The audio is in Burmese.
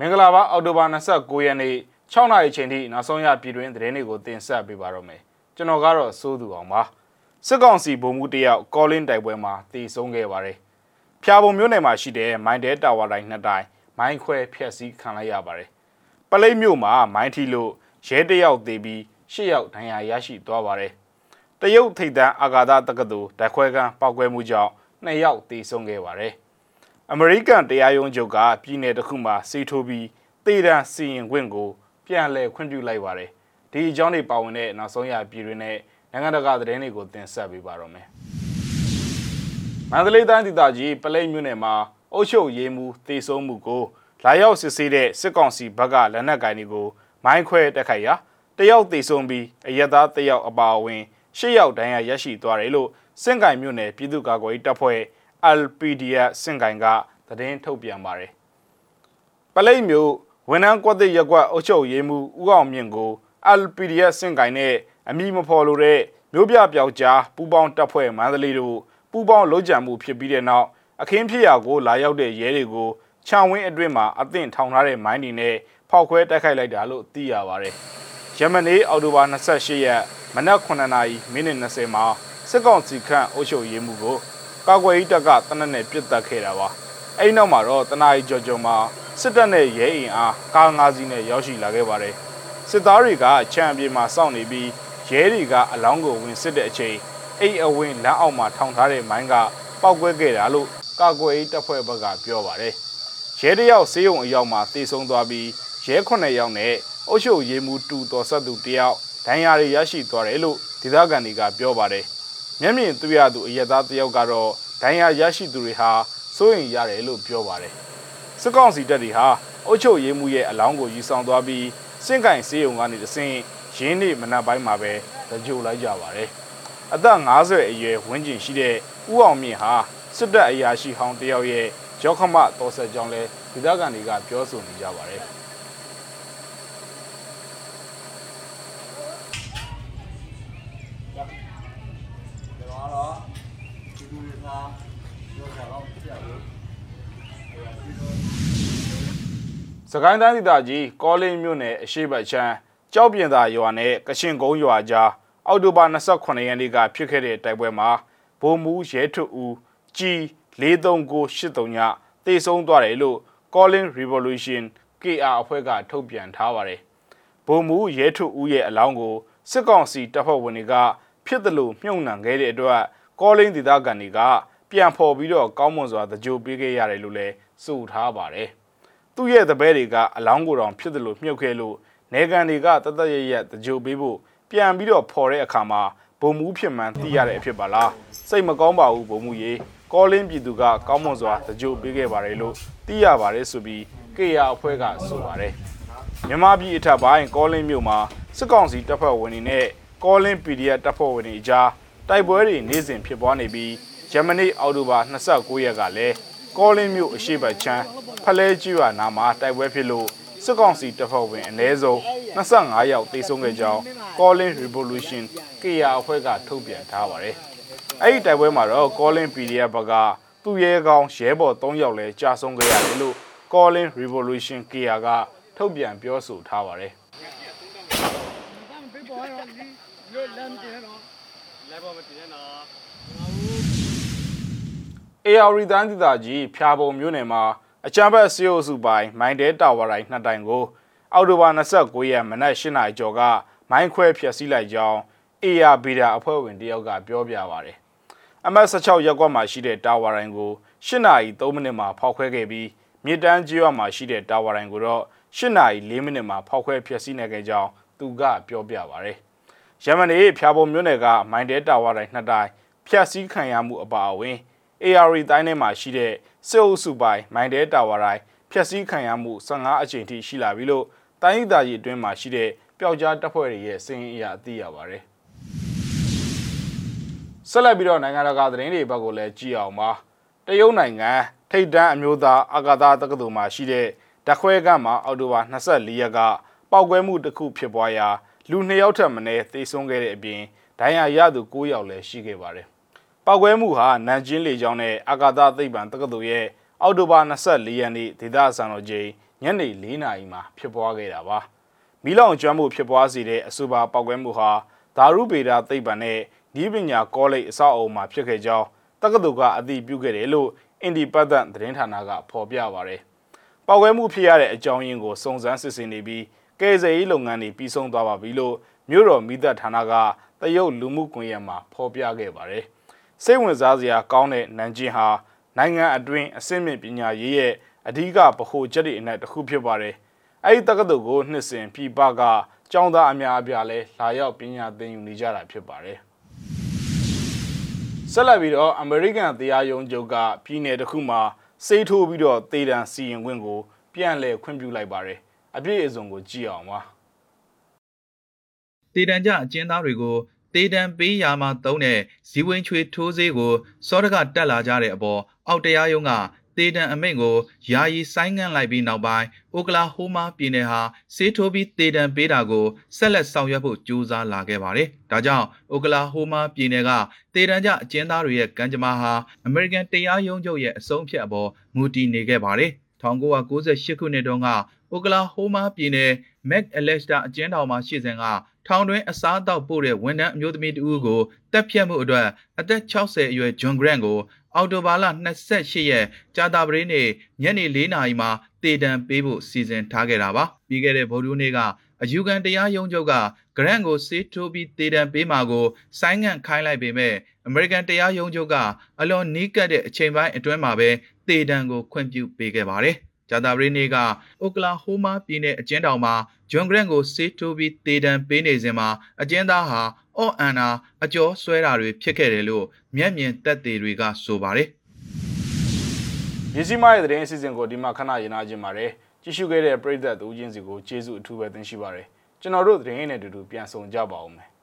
မင်္ဂလာပါအောက်တိုဘာ29ရက်နေ့6နာရီချိန်ထိနောက်ဆုံးရပြည်တွင်းသတင်းတွေကိုတင်ဆက်ပေးပါတော့မယ်ကျွန်တော်ကတော့စိုးသူအောင်ပါစစ်ကောင်စီဗိုလ်မှူးတယောက်ကောလင်းတိုက်ပွဲမှာတည်ဆုံးခဲ့ပါတယ်ဖျာပုံမြို့နယ်မှာရှိတဲ့မိုင်းတဲတာဝါတိုင်းနှစ်တိုင်းမိုင်းခွဲဖျက်ဆီးခံလိုက်ရပါတယ်ပလိတ်မြို့မှာမိုင်းထီလို့ရဲတယောက်တည်ပြီး၈ယောက်ဒဏ်ရာရရှိသွားပါတယ်တရုတ်ထိပ်တန်းအာဂါဒတက္ကသိုလ်ဓာတ်ခွဲခန်းပောက်ကွဲမှုကြောင့်2ယောက်တည်ဆုံးခဲ့ပါတယ် အမေရိကန်တရားရုံးချုပ်ကပြည်내တစ်ခုမှာစီထိုးပြီးတေတံစီရင်ခွင့်ကိုပြန်လည်ခွင့်ပြုလိုက်ပါတယ်ဒီအကြောင်းတွေပါဝင်တဲ့နောက်ဆုံးရပြည်တွင်းနဲ့နိုင်ငံတကာသတင်းတွေကိုတင်ဆက်ပေးပါတော့မယ်မန္တလေးတိုင်းဒေသကြီးပလိတ်မြို့နယ်မှာအုပ်ချုပ်ရေးမှုတေဆုံးမှုကိုလာရောက်စစ်ဆေးတဲ့စစ်ကောင်စီဘက်ကလက်နက်ကိုင်တွေကိုမိုင်းခွဲတက်ခိုက်ရာတယောက်တေဆုံးပြီးအရက်သားတယောက်အပါအဝင်၈ယောက်ဒဏ်ရာရရှိသွားတယ်လို့စင်ကိုင်မြို့နယ်ပြည်သူ့ကာကွယ်ရေးတပ်ဖွဲ့ LPDF စင်ကိုင်ကသတင်းထုတ်ပြန်ပါတယ်ပလိတ်မြို့ဝန်ထမ်းကွက်သစ်ရက်ကွက်အုပ်ချုပ်ရေးမှူးဦးအောင်မြင့်ကို LPDF စင်ကိုင်နဲ့အမိမဖော်လို့တဲ့မြို့ပြပျောက်ကြားပူပေါင်းတပ်ဖွဲ့မန္တလေးတို့ပူပေါင်းလုံးကြံမှုဖြစ်ပြီးတဲ့နောက်အခင်းဖြစ်ရာကိုလာရောက်တဲ့ရဲတွေကိုခြံဝင်းအတွင်းမှာအသင့်ထောင်ထားတဲ့မိုင်းတွေနဲ့ဖောက်ခွဲတိုက်ခိုက်လိုက်တာလို့သိရပါတယ်။ယမနေ့အောက်တိုဘာ28ရက်မနက်9:00နာရီမိနစ်20မှာစစ်ကောင်စီခန့်အုပ်ချုပ်ရေးမှုကို ကာကွယ်ရေးတပ်ကတနက်နဲ့ပြစ်တက်ခဲ့တာပါ။အဲဒီနောက်မှာတော့တနအီကြော်ကြော်မှာစစ်တပ်နဲ့ရဲအင်အားကား၅စီးနဲ့ရောက်ရှိလာခဲ့ပါတယ်။စစ်သားတွေကချံပြေမှာစောင့်နေပြီးရဲတွေကအလောင်းကိုဝင်စစ်တဲ့အချိန်အိတ်အဝင်းလမ်းအောက်မှာထောင်ထားတဲ့မိုင်းကပောက်ကွဲခဲ့တာလို့ကာကွယ်ရေးတပ်ဖွဲ့ဘက်ကပြောပါတယ်။ရဲတယောက်ဆေးရုံအရောက်မှာတေဆုံးသွားပြီးရဲ9ယောက်နဲ့အုပ်ချုပ်ရေးမှူးတူတော်ဆက်သူတယောက်ဒဏ်ရာတွေရရှိသွားတယ်လို့ဒေသခံတွေကပြောပါတယ်။ မျက်မြင်တွေ့ရသူအရက်သားတယောက်ကတော့ဒဏ်ရာရရှိသူတွေဟာစိုးရိမ်ရတယ်လို့ပြောပါတယ်။စစ်ကောင်စီတပ်တွေဟာအုပ်ချုပ်ရေးမှူးရဲ့အလောင်းကိုယူဆောင်သွားပြီးစင့်ကင်ဆေးရုံကနေတဆင့်ရင်းနေမနက်ပိုင်းမှာပဲကြိုလိုက်ကြပါတယ်။အသက်50အရွယ်ဝန်းကျင်ရှိတဲ့ဦးအောင်မြင့်ဟာစစ်တပ်အရာရှိဟောင်းတယောက်ရဲ့ကြောခမတော်ဆက်ကြောင်းလဲဒေသခံတွေကပြောဆိုနေကြပါတယ်။ စကိုင်းတိုင်းဒေသကြီးကောလင်းမြို့နယ်အရှိတ်ဘက်ချမ်းကြောက်ပြင်သာရွာနဲ့ကရှင်ကုန်းရွာကြားအောက်တိုဘာ28ရက်နေ့ကဖြစ်ခဲ့တဲ့တိုက်ပွဲမှာဗိုလ်မှူးရဲထွတ်ဦးကြီး43983ညတေဆုံးသွားတယ်လို့ Calling Revolution KR အဖွဲ့ကထုတ်ပြန်ထားပါတယ်။ဗိုလ်မှူးရဲထွတ်ဦးရဲ့အလောင်းကိုစစ်ကောင်စီတပ်ဖွဲ့ဝင်တွေကဖြစ်တယ်လို့မြုံနှံခဲ့တဲ့အတွက် Calling ဒေသခံတွေကပြန်ဖော်ပြီးတော့ကောင်းမွန်စွာတကြိုပေးခဲ့ရတယ်လို့လည်း ဆိုထားပါတယ်။သူ့ရဲ့တပည့်တွေကအလောင်းကိုယ်တော်ဖြစ်တယ်လို့မြုပ်ခဲ့လို့နေကန်တွေကတသက်ရရတကြိုပေးဖို့ပြန်ပြီးတော့ဖော်တဲ့အခါမှာဘုံမူးဖြစ်မှန်းသိရတဲ့အဖြစ်ပါလားစိတ်မကောင်းပါဘူးဘုံမူရေကောလင်းပြည်သူကကောင်းမွန်စွာတကြိုပေးခဲ့ပါတယ်လို့သိရပါတယ်ဆိုပြီးကေရအဖွဲ့ကဆိုပါတယ်မြန်မာပြည်အထက်ပိုင်းကောလင်းမြို့မှာစစ်ကောင်စီတပ်ဖွဲ့ဝင်တွေနဲ့ကောလင်း PDF တပ်ဖွဲ့ဝင်တွေအကြားတိုက်ပွဲတွေနေ့စဉ်ဖြစ်ပွားနေပြီးဂျမနီအောက်တိုဘာ29ရက်ကလည်း ကောလင်းမြို့အရှိတ်ချမ်းဖလဲကျွာနာမှာတိုက်ပွဲဖြစ်လို့စစ်ကောင်စီတပ်ဖွဲ့ဝင်အ ਨੇ ဆုံး25ယောက်တေဆုံးခဲ့ကြောင်း Calling Revolution KR အဖွဲ့ကထုတ်ပြန်ထားပါတယ်။အဲ့ဒီတိုက်ပွဲမှာတော့ Calling PDF ဘက်ကသူ့ရဲကောင်းရဲဘော်3ယောက်လည်းကြာဆုံးခဲ့ရတယ်လို့ Calling Revolution KR ကထုတ်ပြန်ပြောဆိုထားပါတယ်။လက်ပေါ်မတင်နဲ့နော် AR တန်းဒေသကြီးဖျာပုံမြို့နယ်မှာအကြံဘက်စီယိုစုပိုင်းမိုင်းတဲတာဝါတိုင်းနှစ်တိုင်ကိုအောက်တိုဘာ29ရက်မနက်8:00နာရီကျော်ကမိုင်းခွဲဖျက်ဆီးလိုက်ကြောင်း AR ဘီတာအဖွဲ့ဝင်တယောက်ကပြောပြပါတယ်။ MS16 ရက်ကွက်မှာရှိတဲ့တာဝါတိုင်းကို8:00နာရီ3မိနစ်မှာဖောက်ခွဲခဲ့ပြီးမြေတန်းကျွော်မှာရှိတဲ့တာဝါတိုင်းကိုတော့8:00နာရီ4မိနစ်မှာဖောက်ခွဲဖျက်ဆီးနိုင်ခဲ့ကြောင်းသူကပြောပြပါတယ်။ယမနီဖျာပုံမြို့နယ်ကမိုင်းတဲတာဝါတိုင်းနှစ်တိုင်ဖျက်ဆီးခံရမှုအပါအဝင် AR တိုင်းထဲမှာရှိတဲ့စစ်အုပ်စုပိုင်းမိုင်းတဲတာဝါတိုင်းဖျက်ဆီးခံရမှု15အကြိမ်ထိရှိလာပြီလို့တိုင်းဒေသကြီးအတွင်းမှာရှိတဲ့ပျောက်ကြားတပ်ဖွဲ့တွေရဲ့စင်အရာအသိရပါတယ်။ဆက်လက်ပြီးတော့နိုင်ငံတကာသတင်းတွေဘက်ကိုလည်းကြည့်အောင်ပါ။တရုတ်နိုင်ငံထိတ်တန်းအမျိုးသားအာကာသတက္ကသိုလ်မှာရှိတဲ့ဓာခွဲကမ်းမှာအောက်တိုဘာ24ရက်ကပောက်ကွဲမှုတစ်ခုဖြစ်ပွားရာလူ2ယောက်ထက်မနည်းသေဆုံးခဲ့တဲ့အပြင်ဒဏ်ရာရသူ9ယောက်လည်းရှိခဲ့ပါတယ်။ ပောက်ကွဲမှုဟာနန်ကျင်းလေကြောင်းနဲ့အာကာသသိပ္ပံတက္ကသိုလ်ရဲ့အောက်တိုဘာ24ရက်နေ့ဒေသစံတော်ချိန်ညညနေ၄နာရီမှာဖြစ်ပွားခဲ့တာပါမီးလောင်ကျွမ်းမှုဖြစ်ပွားစေတဲ့အဆိုပါပောက်ကွဲမှုဟာဓာရုပေဒသိပ္ပံနဲ့ဒီပညာကောလိပ်အဆောက်အအုံမှာဖြစ်ခဲ့ကြောင်းတက္ကသိုလ်ကအသိပြုခဲ့တယ်လို့အင်ဒီပတ်သက်သတင်းဌာနကဖော်ပြပါရယ်ပောက်ကွဲမှုဖြစ်ရတဲ့အကြောင်းရင်းကိုစုံစမ်းစစ်ဆေးနေပြီးကယ်ဆယ်ရေးလုပ်ငန်းတွေပြီးဆုံးသွားပါပြီလို့မြို့တော်မိသက်ဌာနကတရုတ်လူမှုကွန်ရက်မှာဖော်ပြခဲ့ပါတယ် စိတ်ဝင်စားစရာကောင်းတဲ့နန်ဂျင်ဟာနိုင်ငံအတွင်းအဆင့်မြင့်ပညာရေးရဲ့အဓိကဗဟိုချက်တွေအနက်တစ်ခုဖြစ်ပါတယ်။အဲဒီတက္ကသိုလ်ကိုနှစ်စဉ်ပြည်ပကကျောင်းသားအများအပြားလဲလာရောက်ပညာသင်ယူနေကြတာဖြစ်ပါတယ်။ဆက်လက်ပြီးတော့အမေရိကန်တရားရုံးချုပ်ကပြည်내တစ်ခုမှာစေးထိုးပြီးတော့တေတံစီရင်ခွင့်ကို ပြန်လည်ခွင့်ပြုလိုက်ပါတယ်။အပြည့်အစုံကိုကြည့်အောင်ပါ။တေတံကြအကျဉ်းသားတွေကို တေတံပေးရာမှာသုံးတဲ့ဇီဝင်ချွေထိုးဆေးကိုစောတကတက်လာကြတဲ့အပေါ်အောက်တရားရုံးကတေတံအမိန့်ကိုယာယီဆိုင်းငံ့လိုက်ပြီးနောက်ပိုင်းအိုကလာဟိုးမားပြည်နယ်ဟာဆေးထိုးပြီးတေတံပေးတာကိုဆက်လက်ဆောင်ရွက်ဖို့ကြိုးစားလာခဲ့ပါတယ်။ဒါကြောင့်အိုကလာဟိုးမားပြည်နယ်ကတေတံကြအကျဉ်းသားတွေရဲ့ကံကြမ္မာဟာအမေရိကန်တရားရုံးချုပ်ရဲ့အဆုံးအဖြတ်အပေါ်မူတည်နေခဲ့ပါတယ်။1998ခုနှစ်တုန်းကအိုကလာဟိုးမားပြည်နယ် မက်အလက်စတာအကျဉ်းထောင်မှာရှိစဉ်ကထောင်တွင်းအစားအသောက်ပို့တဲ့ဝန်ထမ်းအမျိုးသမီးတဦးကိုတပ်ဖြတ်မှုအတွက်အသက်60အရွယ်ဂျွန်ဂရန့်ကိုအော်တိုဘာလ28ရက်ကြာတာပတေးနေ့ညနေ4နာရီမှာတေတံပေးဖို့စီစဉ်ထားခဲ့တာပါပြီးခဲ့တဲ့ဗုဒ္ဓဟူးနေ့ကအယူခံတရားရုံးချုပ်ကဂရန့်ကိုစေးထိုးပြီးတေတံပေးမှာကိုဆိုင်းငံ့ခိုင်းလိုက်ပေမဲ့အမေရိကန်တရားရုံးချုပ်ကအလွန်နီးကပ်တဲ့အချိန်ပိုင်းအတွင်းမှာပဲတေတံကိုခွင့်ပြုပေးခဲ့ပါတယ် ဂျာတာပရီနေကအိုကလာဟိုးမားပြည်နယ်အကျဉ်းထောင်မှာဂျွန်ဂရန့်ကိုစေးထိုးပြီးတေတံပေးနေစဉ်မှာအကျဉ်းသားဟာအော့အန်နာအကျော်ဆွဲတာတွေဖြစ်ခဲ့တယ်လို့မျက်မြင်သက်သေတွေကဆိုပါတယ်မြစည်းမရဲ့သတင်းအစီအစဉ်ကိုဒီမှာခဏရင်နာခြင်းပါတယ်ကြည့်ရှုခဲ့တဲ့ပရိသတ်သူချင်းစီကိုကျေးဇူးအထူးပဲတင်ရှိပါတယ်ကျွန်တော်တို့သတင်းနဲ့အတူတူပြန်ဆောင်ကြပါဦးမယ်